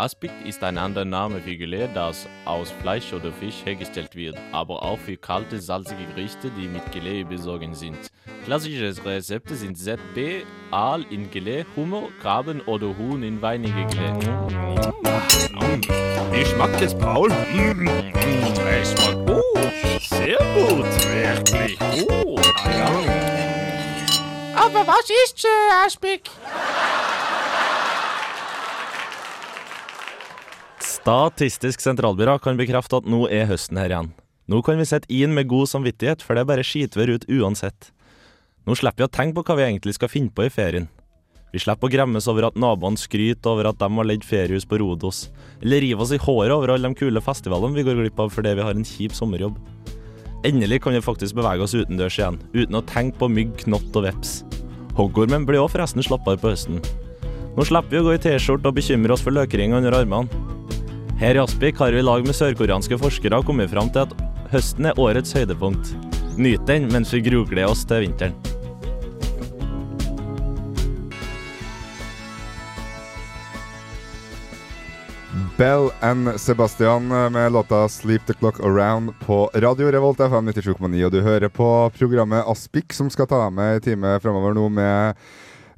Aspik ist ein anderer Name für Gelee, das aus Fleisch oder Fisch hergestellt wird, aber auch für kalte, salzige Gerichte, die mit Gelee besorgen sind. Klassische Rezepte sind ZB, Aal in Gelee, Hummer, Krabben oder Huhn in weinige Gelee. Wie schmeckt es, Paul? Mm, Es schmeckt gut. Sehr gut, wirklich gut. Ah, ja. Aber was ist äh, Aspik? Statistisk sentralbyrå kan bekrefte at nå er høsten her igjen. Nå kan vi sitte inn med god samvittighet, for det er bare skitvær ut uansett. Nå slipper vi å tenke på hva vi egentlig skal finne på i ferien. Vi slipper å gremmes over at naboene skryter over at de har leid feriehus på Rodos, eller rive oss i håret over alle de kule festivalene vi går glipp av fordi vi har en kjip sommerjobb. Endelig kan vi faktisk bevege oss utendørs igjen, uten å tenke på mygg, knott og veps. Hoggormen blir òg forresten slappere på høsten. Nå slipper vi å gå i T-skjorte og bekymre oss for løkring under armene. Her i Aspik har vi i lag med sørkoreanske forskere kommet fram til at høsten er årets høydepunkt. Nyt den mens vi grugleder oss til vinteren. Bell and Sebastian med låta 'Sleep the Clock Around' på Radio Revolt FM 97,9. Og du hører på programmet Aspik, som skal ta deg med en time framover nå med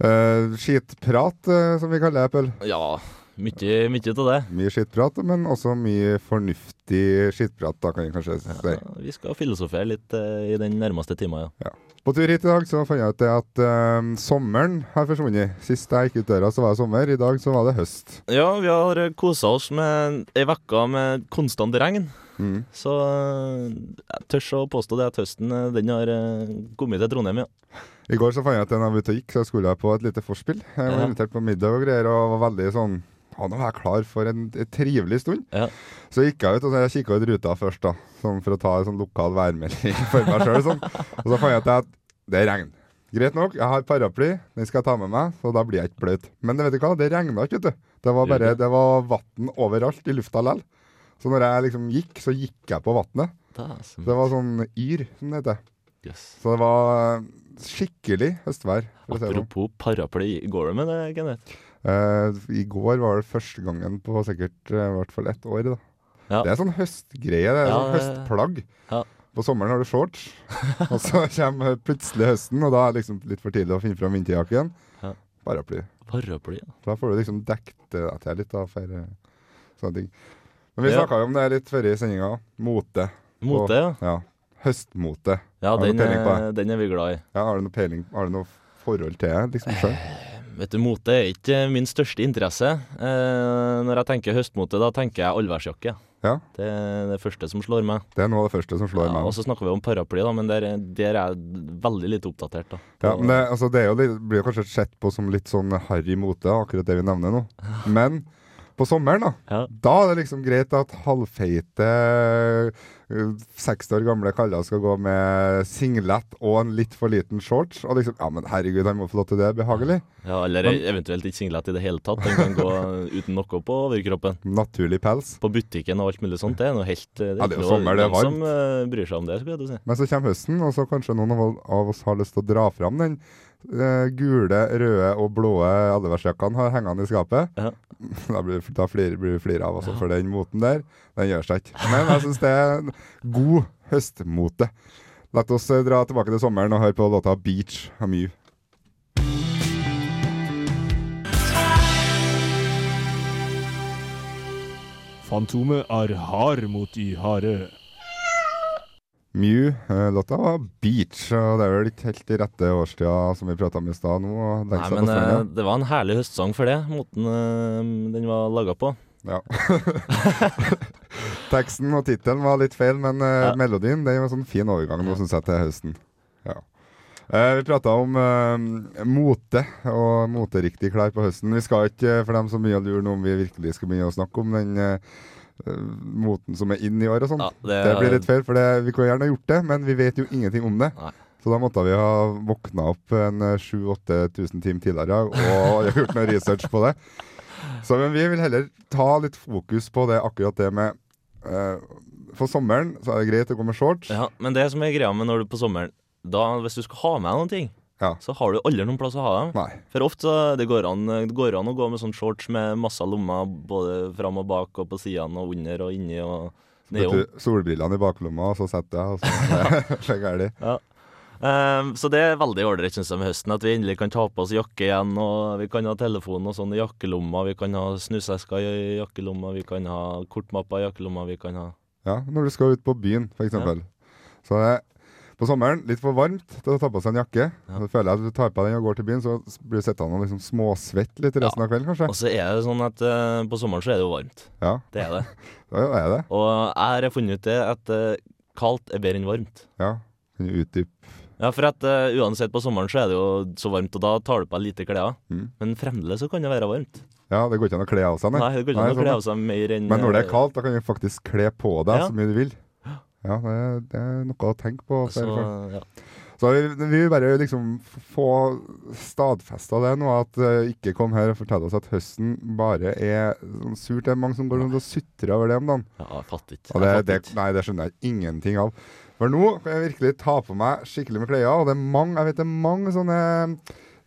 uh, skitprat, uh, som vi kaller det, Pøl. Ja, mye, mye av det. Mye skittprat, men også mye fornuftig skittprat, da kan jeg kanskje si. Ja, vi skal filosofere litt uh, i den nærmeste timen, ja. På tur hit i dag så fant jeg ut det at uh, sommeren har forsvunnet. Sist jeg gikk ut døra, så var det sommer. I dag så var det høst. Ja, vi har kosa oss med ei uke med konstant regn. Mm. Så uh, jeg tør å påstå det at høsten eh, den har eh, kommet til Trondheim, ja. I går så fant jeg jeg var ute og gikk, så skulle på et lite forspill. Jeg var Ja. invitert på middag og greier, og var veldig sånn ja, nå var jeg klar for en, trivelig stund. Ja. Så gikk jeg ut og jeg kikka ut ruta først, da, sånn for å ta en sånn lokal værmelding for meg sjøl. Sånn. Og så fant jeg ut at det er regn. Greit nok, jeg har paraply, den skal jeg ta med meg, så da blir jeg ikke bløt. Men det vet du hva, det regna ikke, vet du. Det var bare, det var vann overalt i lufta lell. Så når jeg liksom gikk, så gikk jeg på vannet. Så Det var sånn yr, som det heter. Yes. Så det var skikkelig høstvær. Det sånn. Apropos paraply, går det med det, Kenneth? Eh, I går var det første gangen på sikkert uh, i hvert fall ett år. da. Ja. Det er sånn høstgreie. Det er Ja, sånn høstplagg. ja. På sommeren har du shorts, og så kommer plutselig høsten, og da er det liksom litt for tidlig å finne fram vinterjakken. Ja. Paraply. Paraply, ja. Da får du liksom dekket deg til litt, da, for uh, sånne ting. Men vi Ja. snakka jo om det litt før i sendinga. Mote. Mote, ja. Ja. Høstmote. Ja, den, er- den er vi glad i. Ja, har du noe peiling Har du noe forhold til det liksom sjøl? Vet du, Mote er ikke min største interesse. Eh, når jeg tenker høstmote, da tenker jeg allværsjakke. Ja. Det er det første som slår meg. Det er noe av det første som slår Ja, meg. og så snakker vi om paraply, da, men der, er- der er jeg veldig lite oppdatert. da. Ja, men det, altså, det jo det blir jo kanskje sett på som litt sånn harry mote, akkurat det vi nevner nå. Men på sommeren, da, Ja. da er det liksom greit at halvfeite 60 år gamle kaller skal gå med singlet og en litt for liten shorts. Og liksom Ja, men herregud, han må få lov til det. Behagelig. Ja, eller Men- eventuelt ikke singlet i det hele tatt. Den kan gå uten noe på overkroppen. Naturlig pels. På butikken og alt mulig sånt. Det er noe helt Det Ja, det er jo sommer, det er noen som uh, bryr seg om det, skulle jeg si. Men så kommer høsten, og så kanskje noen av, oss har lyst til å dra fram den gule, røde og blå allværsjakkene har hengende i skapet. Ja. Da blir, vi flere av oss, for den moten der, den gjør seg ikke. Men jeg syns det er god høstmote. La oss eh, dra tilbake til sommeren og høre på låta 'Beach' av Mew. Fantomet er hard mot de harde. Mew, eh, låta var 'Beach', og det er vel ikke helt i rette årstida som vi prata om i stad nå. Nei, men stranda. det var en herlig høstsang for det, måten eh, den var laga på. Ja. Teksten og tittelen var litt feil, men Ja. melodien det var en sånn fin overgang nå, synes jeg, til høsten. Ja. Eh, vi prata om mote og moteriktige klær på høsten. Vi skal ikke, for dem som mye lurer nå, om vi virkelig skal begynne å snakke om den moten som er inn i år og sånn. Ja, det, blir litt feil, for det, vi kunne gjerne gjort det, men vi vet jo ingenting om det. Nei. Så da måtte vi ha våkna opp en 7000-8000 timer tidligere og gjort noe research på det. Så men vi vil heller ta litt fokus på det akkurat det med uh, For sommeren så er det greit å gå med shorts. Ja, men det som er greia med når du på sommeren da, Hvis du skal ha med noen ting, Ja. så har du aldri noen plass å ha dem. Nei. For ofte så det går an, det går an å gå med sånn shorts med masse lommer både fram og bak og på sidene og under og inni og ned nedom. solbrillene i baklomma, og så setter jeg, og så det er Ja. Um, så det er veldig ålreit synes jeg med høsten, at vi endelig kan ta på oss jakke igjen. Og vi kan ha telefonen og sånn i jakkelomma, vi kan ha snusesker i jakkelomma, vi kan ha kortmapper i jakkelomma, vi kan ha Ja, når du skal ut på byen, for eksempel. Så det er på sommeren litt for varmt til å ta på seg en jakke. Så føler jeg at du tar på den og går til byen, så blir du sittende og liksom småsvett litt resten av kvelden, kanskje. Og så er det sånn at uh, på sommeren så er det jo varmt. Ja, Det er det. da er det. Og jeg har funnet ut det at uh, kaldt er bedre enn varmt. Ja. Kan du utdype Ja, for at uh, uansett på sommeren så er det jo så varmt, og da tar du på deg lite klær. Mm. Men fremdeles så kan det være varmt. Ja, det går ikke an å kle av seg, Nei, det går ikke an å sånn, kle av seg mer enn Men når det er kaldt, da kan du faktisk kle på deg Ja. så mye du vil. Ja, det det er noe å tenke på. Så, ja. Så vi, vi vil bare liksom få stadfesta det nå, at uh, ikke kom her og fortell oss at høsten bare er sånn surt. Det er mange som går rundt og sutrer over det om dagen. ja, jeg fatter ikke. Det, det, nei, det skjønner jeg ingenting av. For nå kan jeg virkelig ta på meg skikkelig med klær, og det er mange, jeg vet det er mange sånne,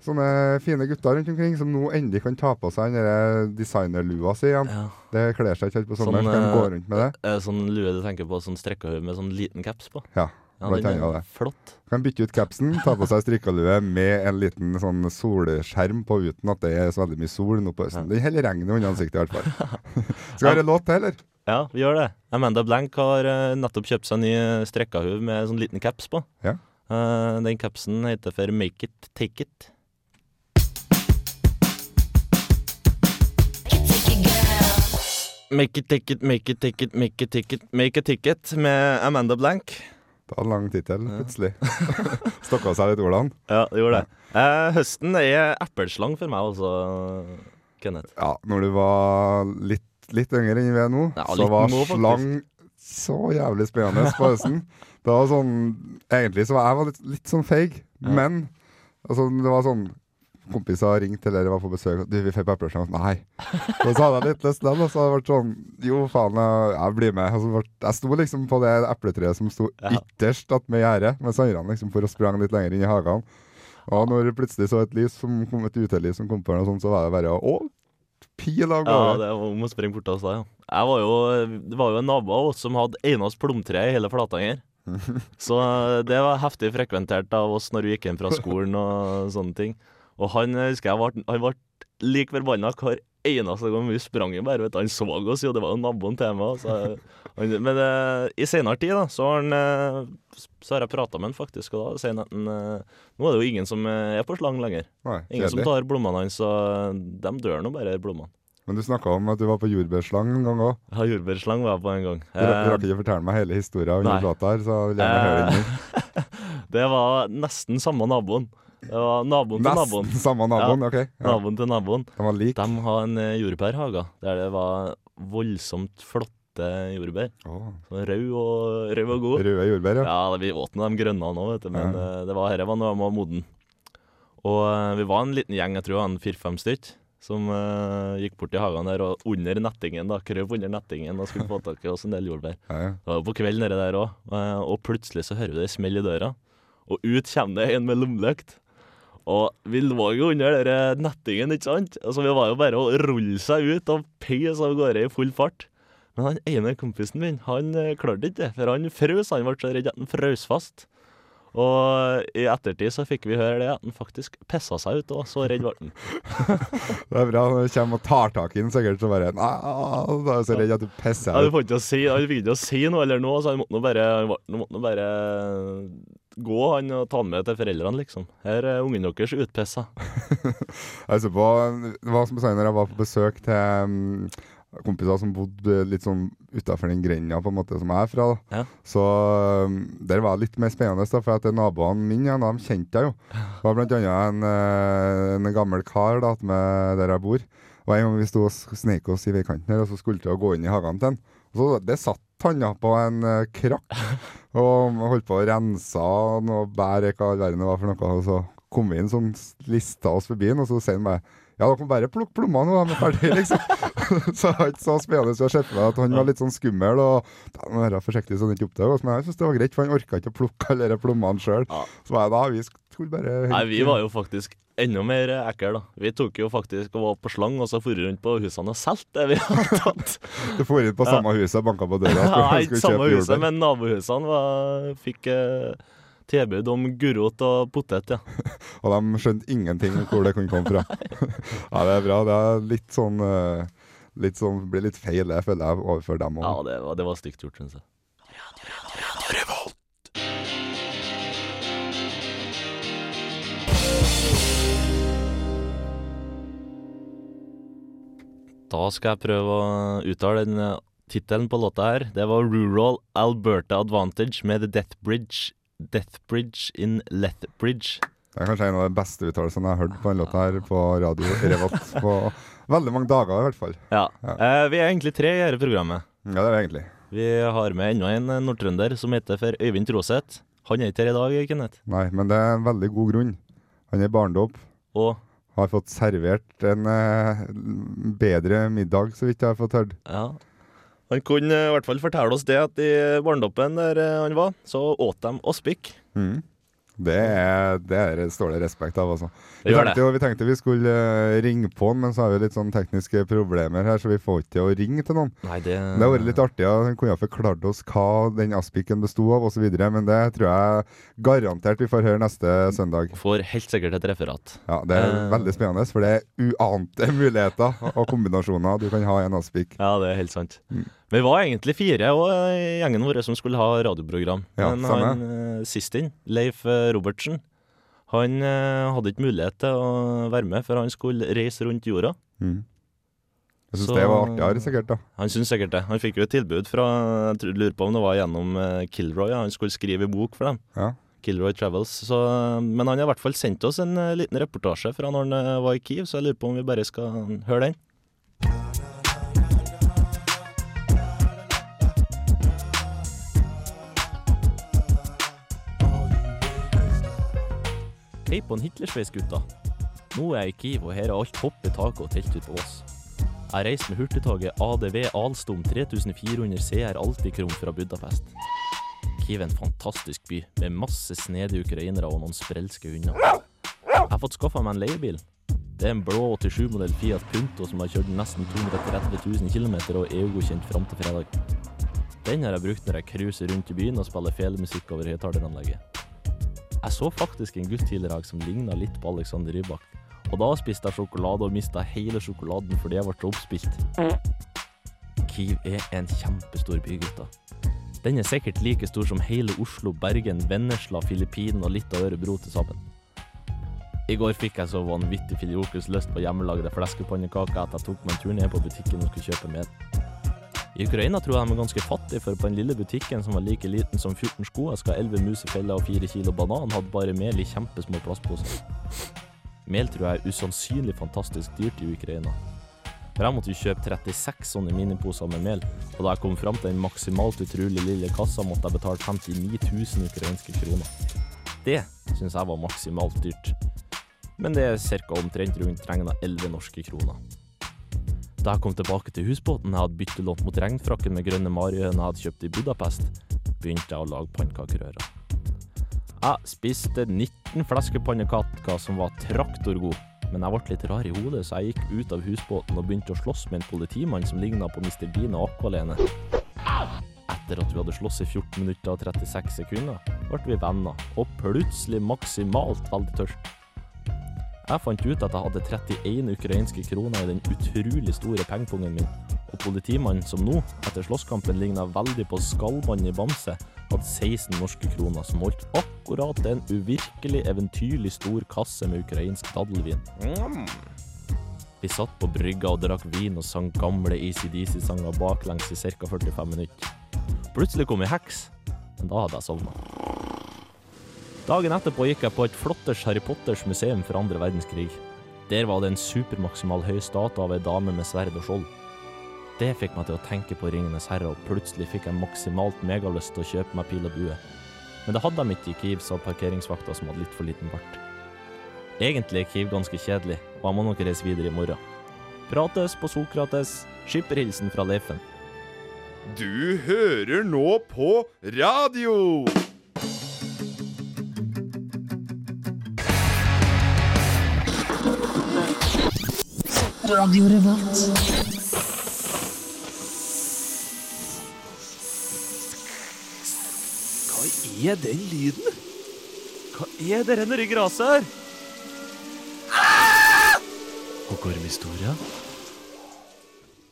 sånne fine gutter rundt omkring som nå endelig kan ta på seg den der designerlua si igjen. Ja. Det kler seg ikke helt på sommeren, sånn, kan eh, gå rundt med det. Er sånn lue du tenker på, sånn strekka med sånn liten caps på? Ja, Ja, den er det. flott. Kan bytte ut capsen, ta på seg strikkalue med en liten sånn solskjerm på uten at det er så veldig mye sol nå på høsten. Den heller regnet under ansiktet i hvert fall. Skal vi ha en låt til, eller? Ja, vi gjør det. Amanda Blank har eh, nettopp kjøpt seg en ny strekkahue med sånn liten caps på. Ja. Eh, den capsen heter for Make it, take it. Make it, take it, make it, take it, make it, take it, make a ticket med Amanda Blank. Det var en lang tittel, plutselig. Stokka seg litt ordene. Ja, det gjorde det. Eh, høsten er epleslang for meg, altså, Kenneth. Ja, når du var litt, litt yngre enn vi er nå, Ja, så var nå, slang så jævlig spennende på høsten. Det var sånn Egentlig så var jeg var litt, litt sånn feig, Ja. men altså, det var sånn Kompiser ringte eller var på besøk du, vi får på Nei. Og Så hadde jeg litt lyst til det, og så hadde det vært sånn Jo, faen, jeg, blir med. Og så ble, jeg sto liksom på det epletreet som sto ytterst attmed gjerdet, mens andre liksom for å sprang litt lenger inn i hagene. Og når det plutselig så et lys som kom, et uteliv som kom på, og sånn, så var det bare å pil av Ja, gårde. det var om å springe bort av da, ja. Jeg var jo, det var jo en nabo av oss som hadde eneste plomtre i hele Flatanger. Så eh, det var heftig frekventert av oss når vi gikk hjem fra skolen og sånne ting. Og han eh, husker jeg ble, han ble like forbanna hver eneste gang vi sprang i bare, vet du. Han så oss jo, det var jo naboen til meg. Så, han, men uh, i senere tid da, så har han uh, så har jeg prata med han faktisk, og da sier han at eh, nå er det jo ingen som er på slang lenger. Nei, Ingen som tar blommene hans, og de dør nå bare, blomstene. Men du snakka om at du var på jordbærslang en gang òg. Ja, jordbærslang var jeg på en gang. Du rakk ikke fortelle meg hele historien under låta her, så jeg vil gjerne høre den. det var nesten samme naboen. Det var naboen til naboen. Samme naboen, OK. Ja. Naboen til naboen. De var like. De har en eh, jordbærhage der det var voldsomt flotte jordbær. Åh, Så Rød og, rød og god. Røde jordbær, ja. Ja, vi åt nå de grønne nå, vet du, men eh, det var dette var når de var moden. Og eh, vi var en liten gjeng, jeg tror det var en fire-fem stykk, som eh, gikk bort i hagen der og under nettingen, da, krøp under nettingen og skulle få tak i oss en del jordbær. ja, ja. Det var jo på kvelden nede der òg, og plutselig så hører vi det smell i døra. Og ut kommer det en med lommelykt. Og vi lå jo under den nettingen, ikke sant? Altså Vi var jo bare å rulle seg ut og peise av gårde i full fart. Men han ene kompisen min, han eh, klarte ikke det, for han frøs. Han ble så redd at han frøs fast. Og i ettertid så fikk vi høre det, at han faktisk pissa seg ut, og så redd ble han. Det er bra når du kommer og tar tak i den, sikkert så bare da er jeg så redd at du pisser Ja, du ut. får ikke å si, han fikk ikke å si noe eller noe, så han måtte nå bare, måtte nå bare gå han og ta han med til foreldrene, liksom. Her er ungen deres utpissa. Jeg så på, det var som jeg sa når jeg var på besøk til um, kompiser som bodde litt sånn utafor den grenda på en måte som jeg er fra. da. Ja. Så um, der var det litt mer spennende, da, for at naboene mine ja, de kjente jeg jo. Det var annet en, eh, en gammel kar da, med der jeg bor. Og en gang vi sto og snek oss i veikanten her, og så skulle vi gå inn i hagen til han. Og så det satt han på en uh, krakk og holdt på å rense noe bær, hva all verden det var for noe. Og så kom vi inn sånn, lista oss forbi han, og så sier han bare Ja, dere må bare plukke plommene når de er ferdige, liksom. så det var ikke så spennende å se for meg at han var litt sånn skummel og må være forsiktig så han ikke oppdager oss. Men jeg syns det var greit, for han orka ikke å plukke alle de plommene sjøl. Ja. Så var jeg da, vi skulle bare Nei, vi var jo faktisk enda mer ekkel, da. Vi tok jo faktisk og var på slang, og så for rundt på husene og solgte det vi hadde tatt. Du for inn på samme huset og banka på døra. Ja, ikke samme huset, jordbær. men nabohusene var, fikk eh, tilbud om gulrot og potet, ja. Og de skjønte ingenting om hvor det kunne komme fra. ja, det er bra. Det er litt sånn eh, Litt sånn, blir litt feil, det føler jeg, overfor dem Ja, det var, det var stygt gjort, syns jeg. Da skal jeg prøve å uttale den eh, tittelen på låta her. Det var Rural Alberta Advantage med The Death Bridge. Death Bridge in Lethbridge. Det er kanskje en av de beste uttalelsene jeg har hørt på denne låta her på radio Revolt på veldig mange dager, i hvert fall. Ja. Ja. Eh, vi er egentlig tre i dette programmet. Ja, det er vi egentlig. Vi har med enda en eh, nordtrønder som heter for Øyvind Troseth. Han er ikke her i dag, Kenneth. Nei, men det er en veldig god grunn. Han er i barndom. Og Har fått servert en eh, bedre middag, så vidt jeg har fått hørt. ja. Han kunne eh, i hvert fall fortelle oss det at i barndommen der eh, han var, så åt de aspik. Mm. Det, er, det er, står det respekt av, altså. Vi tenkte, jo, vi tenkte vi skulle uh, ringe på han, men så har vi litt sånn tekniske problemer her, så vi får ikke til å ringe til noen. Nei, det hadde vært litt artig. ja. Han kunne ha forklart oss hva den aspiken besto av, osv., men det tror jeg garantert vi får høre neste søndag. Får helt sikkert et referat. Ja, Det er uh... veldig spennende, for det er uante muligheter og kombinasjoner du kan ha i en aspik. Ja, det er helt sant. Mm. Vi var egentlig fire og, i gjengen vår som skulle ha radioprogram. Ja, Men han eh, sist inn, Leif eh, Robertsen, han eh, hadde ikke mulighet til å være med, for han skulle reise rundt jorda. Mm. Jeg syns det var artigere, sikkert. da Han syns sikkert det. Han fikk jo et tilbud fra Jeg lurer på om det var gjennom eh, Kilroy. Ja. Han skulle skrive bok for dem. Ja. Kilroy Travels. Så, men han har i hvert fall sendt oss en eh, liten reportasje fra når han eh, var i Kiev, så jeg lurer på om vi bare skal høre den. Hei på en Hitlersveis, gutta. Nå er jeg i Kiev, og her er alt hopp i taket og telt ut på Voss. Jeg reiser med hurtigtoget ADV Alstom 3400 CR Altikrom fra Budapest. Kiev er en fantastisk by, med masse snedige ukrainere og noen sprelske hunder. Jeg har fått skaffa meg en leiebil. Det er en blå 87-modell Fiat Punto som har kjørt nesten 230 000 km og er EU-godkjent fram til fredag. Den har jeg brukt når jeg cruiser rundt i byen og spiller felemusikk over høyttaleranlegget. Jeg så faktisk en gutt tidligere i dag som ligna litt på Alexander Rybak. Og da spiste jeg sjokolade og mista hele sjokoladen fordi jeg ble oppspilt. Kiev er en kjempestor by, gutter. Den er sikkert like stor som hele Oslo, Bergen, Vennesla, Filippinene og litt av Ørebro til sammen. I går fikk jeg så vanvittig filiokus lyst på hjemmelagde fleskepannekaker at jeg tok meg en tur ned på butikken og skulle kjøpe med. I Ukraina tror jeg de er ganske fattige, for på den lille butikken som var like liten som 14 sko, jeg skal 11 musefeller og 4 kilo banan, hadde bare mel i kjempesmå plastposer. Mel tror jeg er usannsynlig fantastisk dyrt i Ukraina. For jeg måtte jo kjøpe 36 sånne miniposer med mel, og da jeg kom fram til den maksimalt utrolig lille kassa, måtte jeg betale 59 000 ukrainske kroner. Det syns jeg var maksimalt dyrt. Men det er ca. omtrent rundt regna 11 norske kroner. Da jeg kom tilbake til husbåten jeg hadde byttelånt mot regnfrakken med grønne marihøner jeg hadde kjøpt i Budapest, begynte jeg å lage pannekakerører. Jeg spiste 19 fleskepannekaker som var traktorgod, men jeg ble litt rar i hodet, så jeg gikk ut av husbåten og begynte å slåss med en politimann som ligna på Mr. Bean og Aqualene. Etter at vi hadde slåss i 14 minutter og 36 sekunder, ble vi venner, og plutselig maksimalt veldig tørst. Jeg fant ut at jeg hadde 31 ukrainske kroner i den utrolig store pengepungen min, og politimannen som nå, etter slåsskampen, ligna veldig på Skallmannen i Bamse, hadde 16 norske kroner, som holdt akkurat en uvirkelig eventyrlig stor kasse med ukrainsk daddelvin. Vi satt på brygga og drakk vin og sang gamle ACDC-sanger baklengs i ca. 45 minutter. Plutselig kom ei heks, men da hadde jeg sovna. Dagen etterpå gikk jeg på et flotters Harry Potters museum for andre verdenskrig. Der var det en supermaksimal høy statue av ei dame med sverd og skjold. Det fikk meg til å tenke på Ringenes herre, og plutselig fikk jeg maksimalt megalyst til å kjøpe meg pil og bue. Men det hadde de ikke i Kiev, sa parkeringsvakta som hadde litt for liten bart. Egentlig er Kiev ganske kjedelig, og jeg må nok reise videre i morgen. Prates på Sokrates. Skipperhilsen fra Leifen. Du hører nå på radio! Radio Revolt. Hva er den lyden? Hva er det renner i gresset her? Ah! Hoggormhistoria.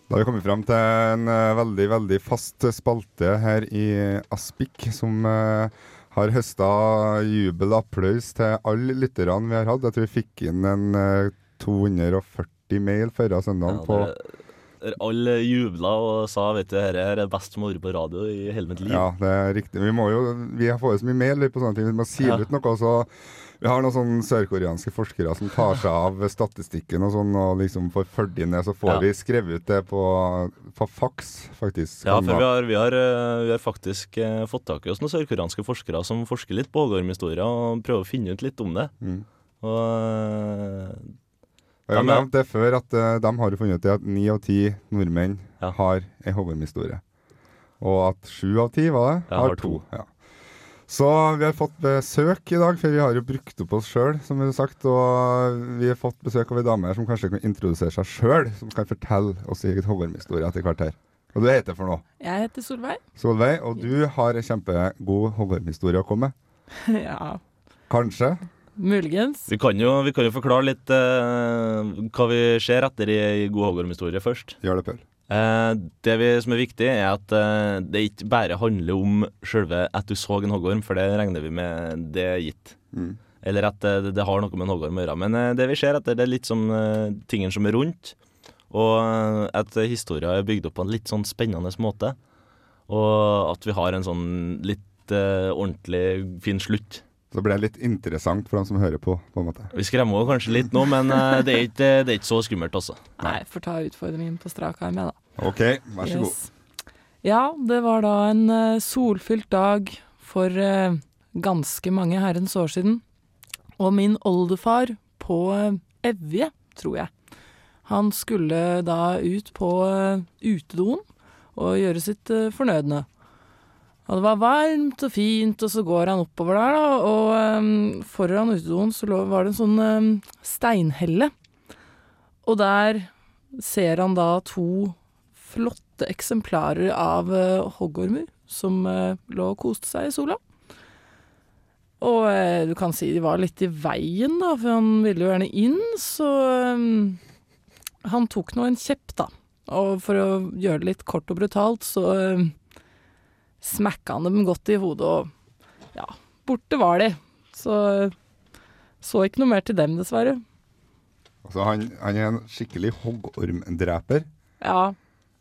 Da har vi kommet fram til en eh, veldig, veldig fast spalte her i eh, Aspik, som eh, har høsta jubel og applaus til alle lytterne vi har hatt. Jeg tror vi fikk inn en 240 40 mail før søndagen ja, på alle jubla og sa vet du, dette er det beste som har vært på radio i hele mitt liv. Ja, det er riktig. Vi må jo, vi har jo så mye mail på sånne ting. Vi må sile ja. ut noe. så Vi har noen sånne sørkoreanske forskere som tar seg av statistikken og sånn, og liksom får fulgt inn det. Så får ja. vi skrevet ut det på, på faks, faktisk. Ja, for sånn vi har, vi har, eh, vi har faktisk eh, fått tak i oss noen sørkoreanske forskere som forsker litt på Ågorm-historier og prøver å finne ut litt om det. Mm. Og eh, jeg har nevnt det før, at uh, de har funnet ut at ni av ti nordmenn Ja. har en Hoggorm-historie. Og at sju av ti, var det, Ja, har har to. to. Ja. Så vi har fått besøk i dag, for vi har jo brukt opp oss sjøl, som vi har sagt. Og vi har fått besøk av ei dame her som kanskje kan introdusere seg sjøl, som kan fortelle oss eget Hoggorm-historie etter hvert her. Og du heter for noe? Jeg heter Solveig. Solveig, og du har en kjempegod Hoggorm-historie å komme med. ja, Kanskje? Muligens. vi, kan jo, vi kan jo forklare litt eh, hva vi ser etter i, i god hoggormhistorie først. Gjør det, Per. Eh, det vi, som er viktig, er at eh, det ikke bare handler om selve at du så en hoggorm, for det regner vi med det er gitt. Mm. Eller at det, det har noe med en hoggorm å gjøre. Men eh, det vi ser etter, det er litt som uh, tingene som er rundt, og eh, at historien er bygd opp på en litt sånn spennende måte. Og at vi har en sånn litt eh, ordentlig fin slutt. Så det ble litt interessant for dem som hører på, på en måte. Vi skremmer jo kanskje litt nå, men eh, det, er ikke, det er ikke så skummelt, altså. Nei, får ta utfordringen på strak arm, jeg, da. OK, vær så god. Ja, det var da en eh, solfylt dag for eh, ganske mange herrens år siden. Og min oldefar på Evje, tror jeg, han skulle da ut på utedoen og gjøre sitt fornødne. Og det var varmt og fint, og så går han oppover der, da, og um, foran utedoen så var det en sånn um, steinhelle. Og der ser han da to flotte eksemplarer av uh, hoggormer som uh, lå og koste seg i sola. Og uh, du kan si de var litt i veien, da, for han ville jo gjerne inn, så um, han tok nå en kjepp, da. Og for å gjøre det litt kort og brutalt, så uh, smekka han dem godt i hodet, og ja, borte var de. Så så ikke noe mer til dem, dessverre. Altså, han, han er en skikkelig hoggormdreper. Ja,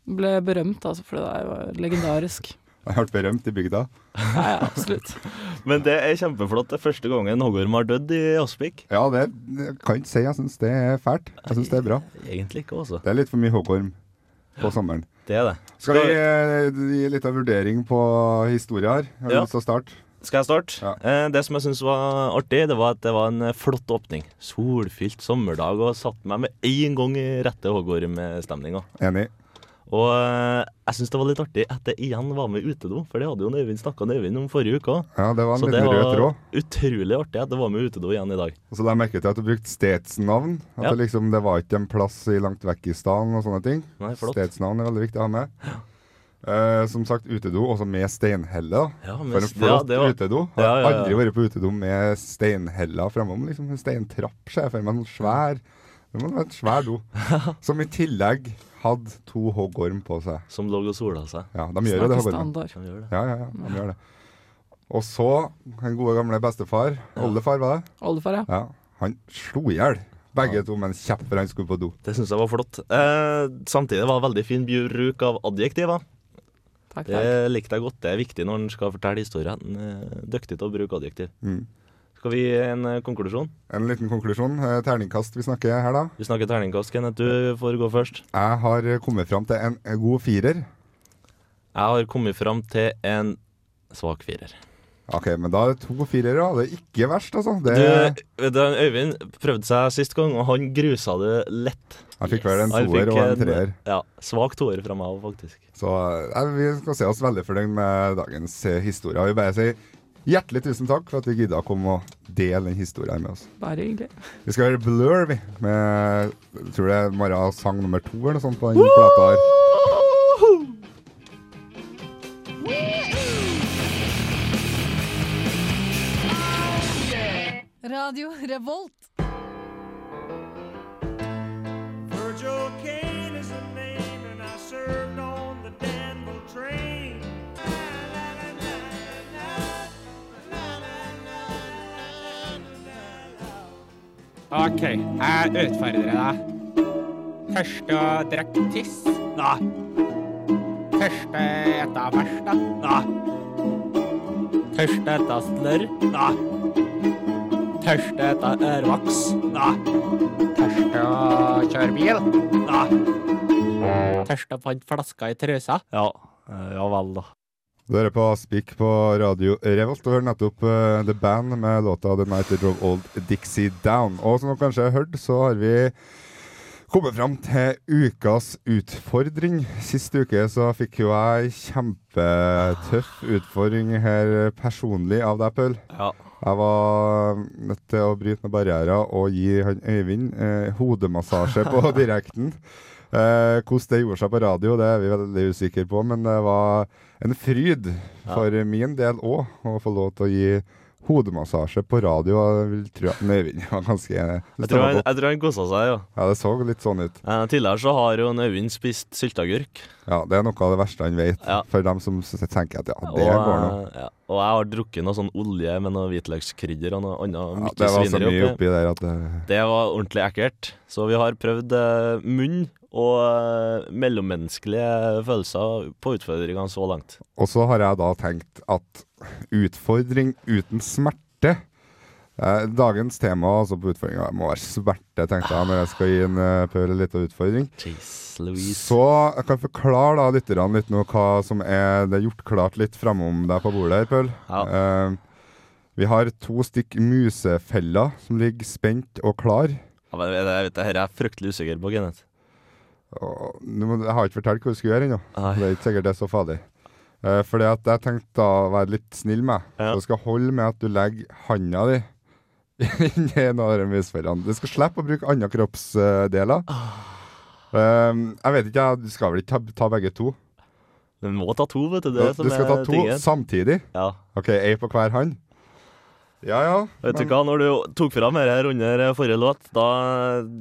ble berømt, altså, for det der var legendarisk. Han ble berømt i bygda. Ja, ja, absolutt. Men det er kjempeflott. Det er første gangen en hoggorm har dødd i Aspik. Ja, det jeg kan ikke si jeg syns det er fælt. Jeg syns det er bra. Egentlig ikke, altså. Det er litt for mye hoggorm på sommeren. Det er det. Skal vi eh, gi litt av vurdering på historia her? Har du Ja. lyst til å starte? Skal jeg starte? Ja. Eh, det som jeg syntes var artig, det var at det var en eh, flott åpning. Solfylt sommerdag, og satte meg med en gang i rette hoggormstemninga. Enig. Og eh, jeg syns det var litt artig at det igjen var med utedo, for det hadde jo Øyvind snakka Øyvind om forrige uke òg. Ja, det var en Så det var tråd. utrolig artig at det var med utedo igjen i dag. Og så la jeg merke til at du brukte stedsnavn. At Ja. det, liksom, det var ikke en plass i langt vekk i staden og sånne ting. Nei, flott. Stedsnavn er veldig viktig å ha med. Eh, som sagt, utedo, også med steinhelle. da. Ja, men For en flott ja, var- utedo. Har Ja, aldri vært på utedo med steinheller framom. Liksom en steintrapp, ser jeg for meg. En svær Det må være en svær do. Som i tillegg hadde to hoggorm på seg. Som lå og sola seg. Ja, de gjør jo det, standard. De gjør det. Ja, ja, ja, de gjør det. Og så den gode gamle bestefar, oldefar var det, Oldefar, ja. ja, han slo i hjel begge to med en kjepp før han skulle på do. Det syns jeg var flott. Eh, samtidig var det veldig fin bruk av adjektiver. Takk, Det takk. likte jeg godt. Det er viktig når en skal fortelle historier. En er dyktig til å bruke adjektiv. Mm. Skal vi gi en eh, konklusjon? En liten konklusjon. Eh, Terningkast vi snakker her, da. Vi snakker terningkast. Kenneth, du får gå først. Jeg har eh, kommet fram til en, god firer. Jeg har kommet fram til en svak firer. OK, men da er det to firere. Det er ikke verst, altså. Det, Du, den Øyvind prøvde seg sist gang, og han grusa det lett. Han fikk vel en toer og en treer. Ja, svak toer fra meg òg, faktisk. Så ja, vi skal se oss veldig fornøyd med dagens eh, historie. Vil bare si hjertelig tusen takk for at vi gidda å komme og dele den historien med oss. Bare hyggelig. Vi skal høre Blur, vi. Med jeg tror det er Mara sang nummer to eller noe sånt på den plata her. Radio Revolt. OK, jeg utfordrer deg. Først å drikke tiss? Nei. å ete bæsj, da? Først å ete slørr? Nei. å ete ørvoks? Nei. Først å kjøre bil? Nei. Først å fant flaska i trusa? Ja, eh, ja vel, da. Du hører på Spik på radio Revolt. Du hører nettopp uh, The Band med låta The Night They Drove Old Dixie Down. Og som dere kanskje har hørt, så har vi kommet fram til ukas utfordring. Sist uke så fikk jo jeg kjempetøff utfordring her personlig av deg, Paul. Ja. Jeg var nødt til å bryte med barrierer og gi han Øyvind eh, hodemassasje på direkten. Eh, hvordan det gjorde seg på radio, det er vi veldig usikre på, men det var en fryd for min del òg å få lov til å gi hodemassasje på radio. Jeg vil tro at Øyvind var ganske Jeg tror han, jeg tror han kosa seg, ja. Ja, det så litt sånn ut. Eh, tidligere så har jo en Øyvind spist sylteagurk. Ja, Det er noe av det verste han vet. Ja. For dem som s- tenker at ja, Og, det går nå. eh, ja, og jeg har drukket noe sånn olje med noe hvitløkskrydder og noe annet Ja, mye det var så svineri mye oppi. oppi der at det Det var ordentlig ekkelt. Så vi har prøvd eh, munn og eh, mellommenneskelige følelser på utfordringene så langt. Og så har jeg da tenkt at utfordring uten smerte eh, Dagens tema altså på utfordringa må være smerte, tenkte jeg når jeg skal gi en uh, Paul en liten utfordring. Jeez, Så jeg kan forklare da lytterne litt nå hva som er Det er gjort klart litt framom deg på bordet her, Pøl. Ja. Eh, vi har to stykk musefeller som ligger spent og klar. Ja, men jeg vet, det her er jeg fryktelig usikker på, Kenneth. Jeg har ikke fortalt hva du skal gjøre ennå. Det er ikke sikkert det er så farlig. Uh, fordi at jeg tenkte å være litt snill med. Ja. Så det skal holde med at du legger handa di inni en av de musfellene. Du skal slippe å bruke andre kroppsdeler. Um, jeg vet ikke, du skal vel ikke ta, ta begge to? Du må ta to, vet du. Det Du som du skal ta to tingen. samtidig? Ja. OK, ei på hver hånd? Ja ja. Vet du hva, når du tok fram dette her under eh, forrige låt, da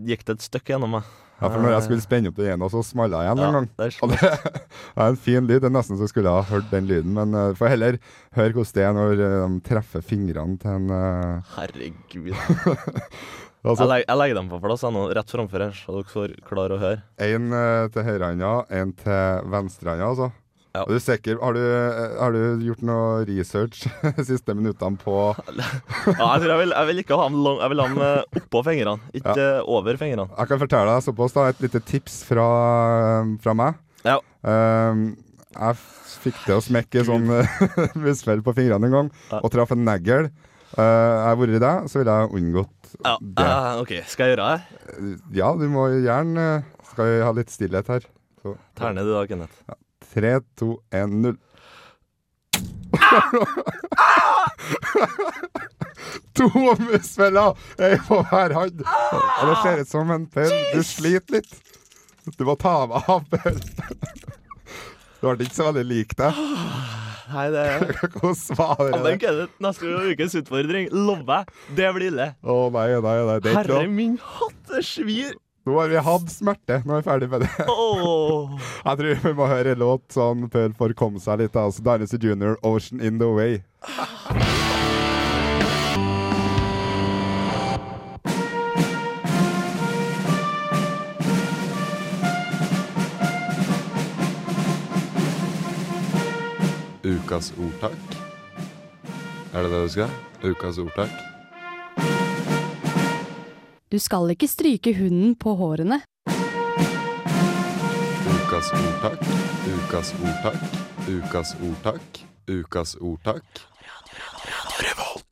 gikk det et stykke gjennom meg. Ja, for når jeg skulle spenne opp den ene, så smalla jeg en gang. det er Og det er en fin lyd. Det er nesten så jeg skulle ha hørt den lyden. Men uh, får heller høre hvordan det er når eh, de treffer fingrene til en uh, Herregud. altså, Jeg, legger, jeg legger dem på plass jeg nå, rett framfor her, så dere får klare å høre. En uh, til høyrehånda, en til venstrehånda, altså. Ja. Du sikker? Har du, eh, har du gjort noe research siste minuttene på Ja, jeg jeg vil, jeg vil ikke ha dem, lang, jeg vil ha dem eh, oppå fingrene, ikke ja. over fingrene. Jeg kan fortelle deg såpass, da. Et lite tips fra, fra meg. Ja. Um, jeg fikk til å smekke sånn uh, musfell på fingrene en gang, Ja. og traff en negl. Uh, jeg har vært deg, så ville jeg unngått Ja, det. Uh, OK, skal jeg gjøre det? Ja, du må gjerne Skal vi ha litt stillhet her? Så. Terne du da, Kenneth. Tre, to, én, null. to musfeller! er på hver hånd. Og det ser ut som en penn. Du sliter litt. Du må ta av, Pøl. Du ble ikke så veldig lik deg. Nei, det er Hvordan var det? men Kenneth, neste ukes utfordring, lover jeg, det blir ille. Å nei, nei, nei. Er Herre min hatt, det svir. Nå har vi hatt smerte. Nå er vi ferdig med det. Oh. Jeg tror vi må høre en låt sånn Pøl får komme seg litt. Altså Dynasty Junior, 'Ocean In The Way'. Ukas ordtak. Er det det du skal? Ukas ordtak. Du skal ikke stryke hunden på hårene. Ukas ordtak, ukas ordtak, ukas ordtak, ukas ordtak. Radio, radio, radio, Revolt.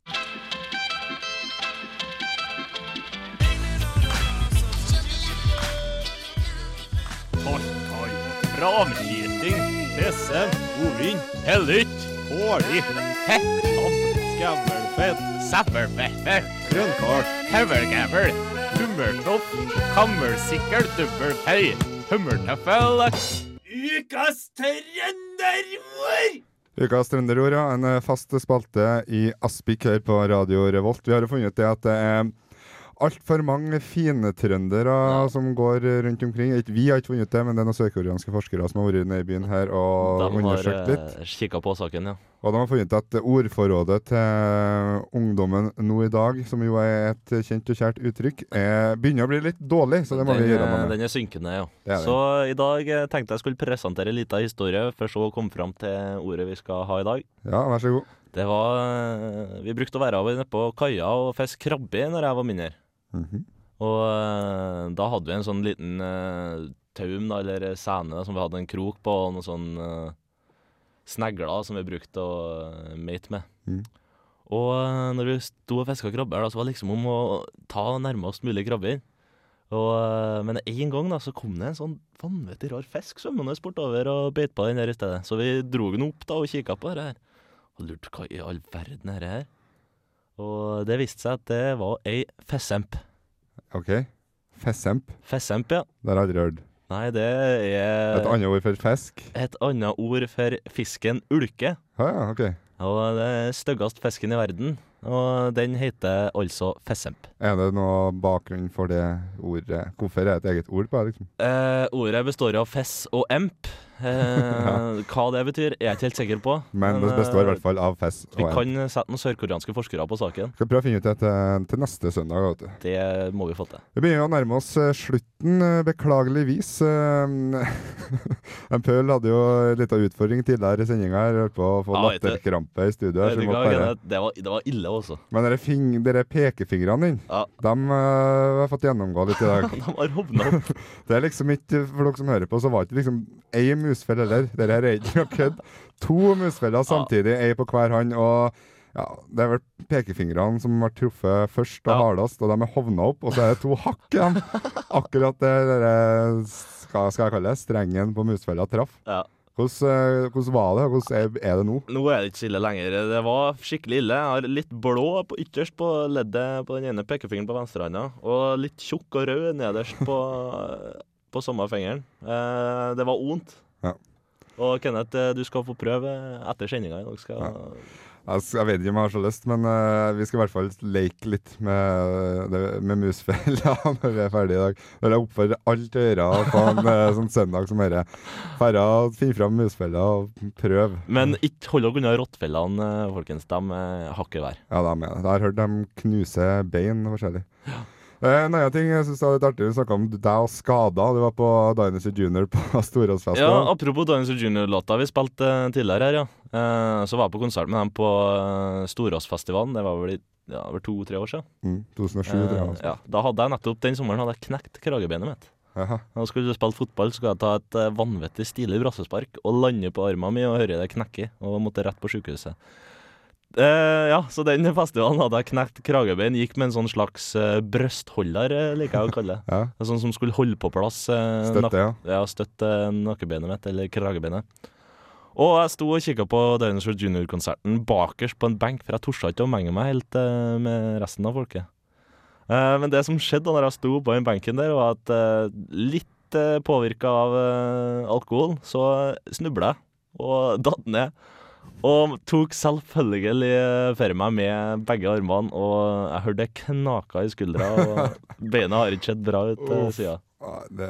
Oi, oi. Framleting, presse, godvin, hellytt, hårlig, hekkan, skavlfett grønnkål, høvelgævel, hummertopp, kammersikkel, dubbelfei, hummertøffel. Ukas trønderord! Ukas trønderord, ja. En eh, fast spalte i Aspik her på Radio Revolt. Vi har jo funnet ut det at det er altfor mange fine trøndere som går rundt omkring. Vi har ikke funnet det, men det er noen sørkoreanske forskere som har vært nede i byen her og De undersøkt litt. eh, kikket på saken, ja. Og de har funnet at ordforrådet til ungdommen nå i dag, som jo er et kjent og kjært uttrykk, er, begynner å bli litt dårlig. Så det må den, vi gjøre eh, noe med. Den er synkende, ja. Er. Så i dag eh, tenkte jeg skulle presentere en liten historie, for så å komme fram til ordet vi skal ha i dag. Ja, vær så god. Det var eh, Vi brukte å være nede på kaia og fiske krabbe når jeg var mindre. Mhm. Og eh, da hadde vi en sånn liten uh, taum, da, eller sene, som vi hadde en krok på, og noen sånn uh, snegler som vi brukte å uh, mate med. Mm. Og eh, når vi sto og fiska krabber, da, så var det liksom om å ta nærmest mulig krabber. Og, eh, men en gang da, så kom det en sånn vanvittig rar fisk svømmende bortover og beit på den der i stedet. Så vi dro den opp da og kikka på det her. Og lurte hva i all verden er det her? Og det viste seg at det var ei fessemp. OK. Fessemp. Fessemp, ja. Det har jeg aldri hørt. Nei, det er Et annet ord for fisk? Et annet ord for fisken ulke. Ja, ja, OK. Og det er styggest fisken i verden. Og den heter altså fessemp. Er det noe bakgrunn for det ordet? Hvorfor er det et eget ord på det? liksom? Eh, ordet består av fess og emp. Eh, Hva det betyr, er jeg ikke helt sikker på. Men det består i hvert fall av fess Vi kan sette noen sørkoreanske forskere på saken. Skal prøve å finne ut det til, til neste søndag. Vet du. Det må vi få til. Vi begynner å nærme oss eh, slutten, eh, beklageligvis. Eh, en Pøl hadde jo en liten utfordring tidligere i sendinga. Holdt på å få Ja, latterkrampe i studio. her, bare... Det, var, det var ille også. Men dere, fing, dere pekefingrene dine, Ja. dem uh, har fått gjennomgå litt i dag. De har hovna opp. Det er liksom ikke, For dere som hører på, så var det ikke liksom ei musfelle heller. Dette er ikke noe kødd. To musfeller samtidig, ei på hver hånd. og ja, Det er vel pekefingrene som ble truffet først og hardest, og de er hovna opp. Og så er det to hakk igjen. Akkurat det dere, skal, skal jeg kalle det, strengen på musfella traff. Ja. Hvordan, eh, hvordan var det, hvordan er, er det nå? Nå er det ikke så ille lenger. Det var skikkelig ille. Jeg har litt blå på ytterst på leddet på den ene pekefingeren på venstrehånda, og litt tjukk og rød nederst på, på samme fingeren. Eh, det var vondt. Ja. Og Kenneth, eh, du skal få prøve etter sendinga i dag. Skal... Jeg, jeg vet ikke om jeg har så lyst, men uh, vi skal i hvert fall leke litt med, det, med musfella når vi er ferdige i dag. Jeg oppfordrer alle til å gjøre på en uh, sånn søndag som dette. og finne fram musfella og prøve. Men ikke hold dere unna rottefellene, eh, folkens. De hakker hver. Ja, de er det. Jeg har hørt de knuse bein forskjellig. Eh, En annen ting jeg synes det var litt artig, vi snakka om deg og skader. Du var på Dynasty Junior på Ja, Apropos Dinosaur Junior-låta vi spilte eh, tidligere her, ja. Eh, så var jeg på konsert med dem på Storåsfestivalen. Det var vel i ja, to-tre år siden. Mm, 2007, tror jeg. Eh, altså. ja, da hadde jeg nettopp den sommeren hadde jeg knekt kragebeinet mitt. Aha. Da skulle du spille fotball, så skulle jeg ta et eh, vanvittig stilig brassespark og lande på armen min og høre det knekke, og måtte rett på sykehuset. Eh, ja, så den festivalen hadde jeg knekt kragebein. Gikk med en sånn slags uh, brøstholder, eh, liker jeg å kalle det. Ja. Sånn som skulle holde på plass uh, Støtte, ja. ja. Støtte nakkebeinet mitt, eller kragebeinet. Og jeg sto og kikka på Dinosaur Junior-konserten bakerst på en benk, for jeg torde ikke å menge meg helt eh, med resten av folket. Eh, men det som skjedde da jeg sto på den benken der, var at uh, litt uh, påvirka av eh, alkohol, så snubla jeg og datt ned. Og tok selvfølgelig for meg med begge armene, og jeg hørte det knaka i skuldra. Og beina har ikke sett bra ut uh, siden. Det,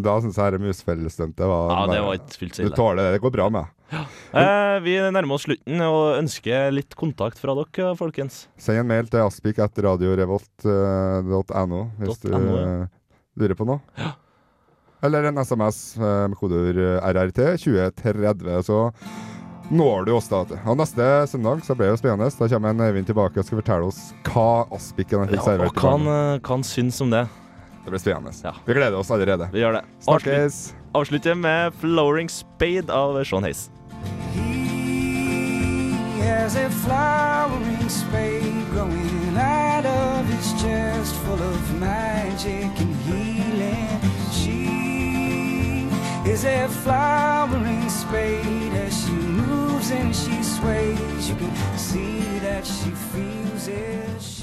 da syns jeg det musfellestuntet var Ja, det var ikke fullt så Du tåler det. Det går bra med ja. Eh, vi nærmer oss slutten og ønsker litt kontakt fra dere, folkens. Send en mail til aspik etter radiorevolt.no hvis du .no, ja. eh, lurer på noe. Eller en SMS eh, med kodeord eh, RRT 2030. Så når du oss da. Og neste søndag så blir det spennende. Da kommer en Øyvind tilbake og skal fortelle oss hva aspiken fikk Ja, og hva han, eh, hva syns om det. Det blir spennende. Vi gleder oss allerede. Vi gjør det. Snakkes! Avslutter med 'Flowering Spade' av Sean Hayes. He has a flowering spade growing out of his chest full of magic and healing. Is a flowering spade as she moves and she sways. You can see that she feels it.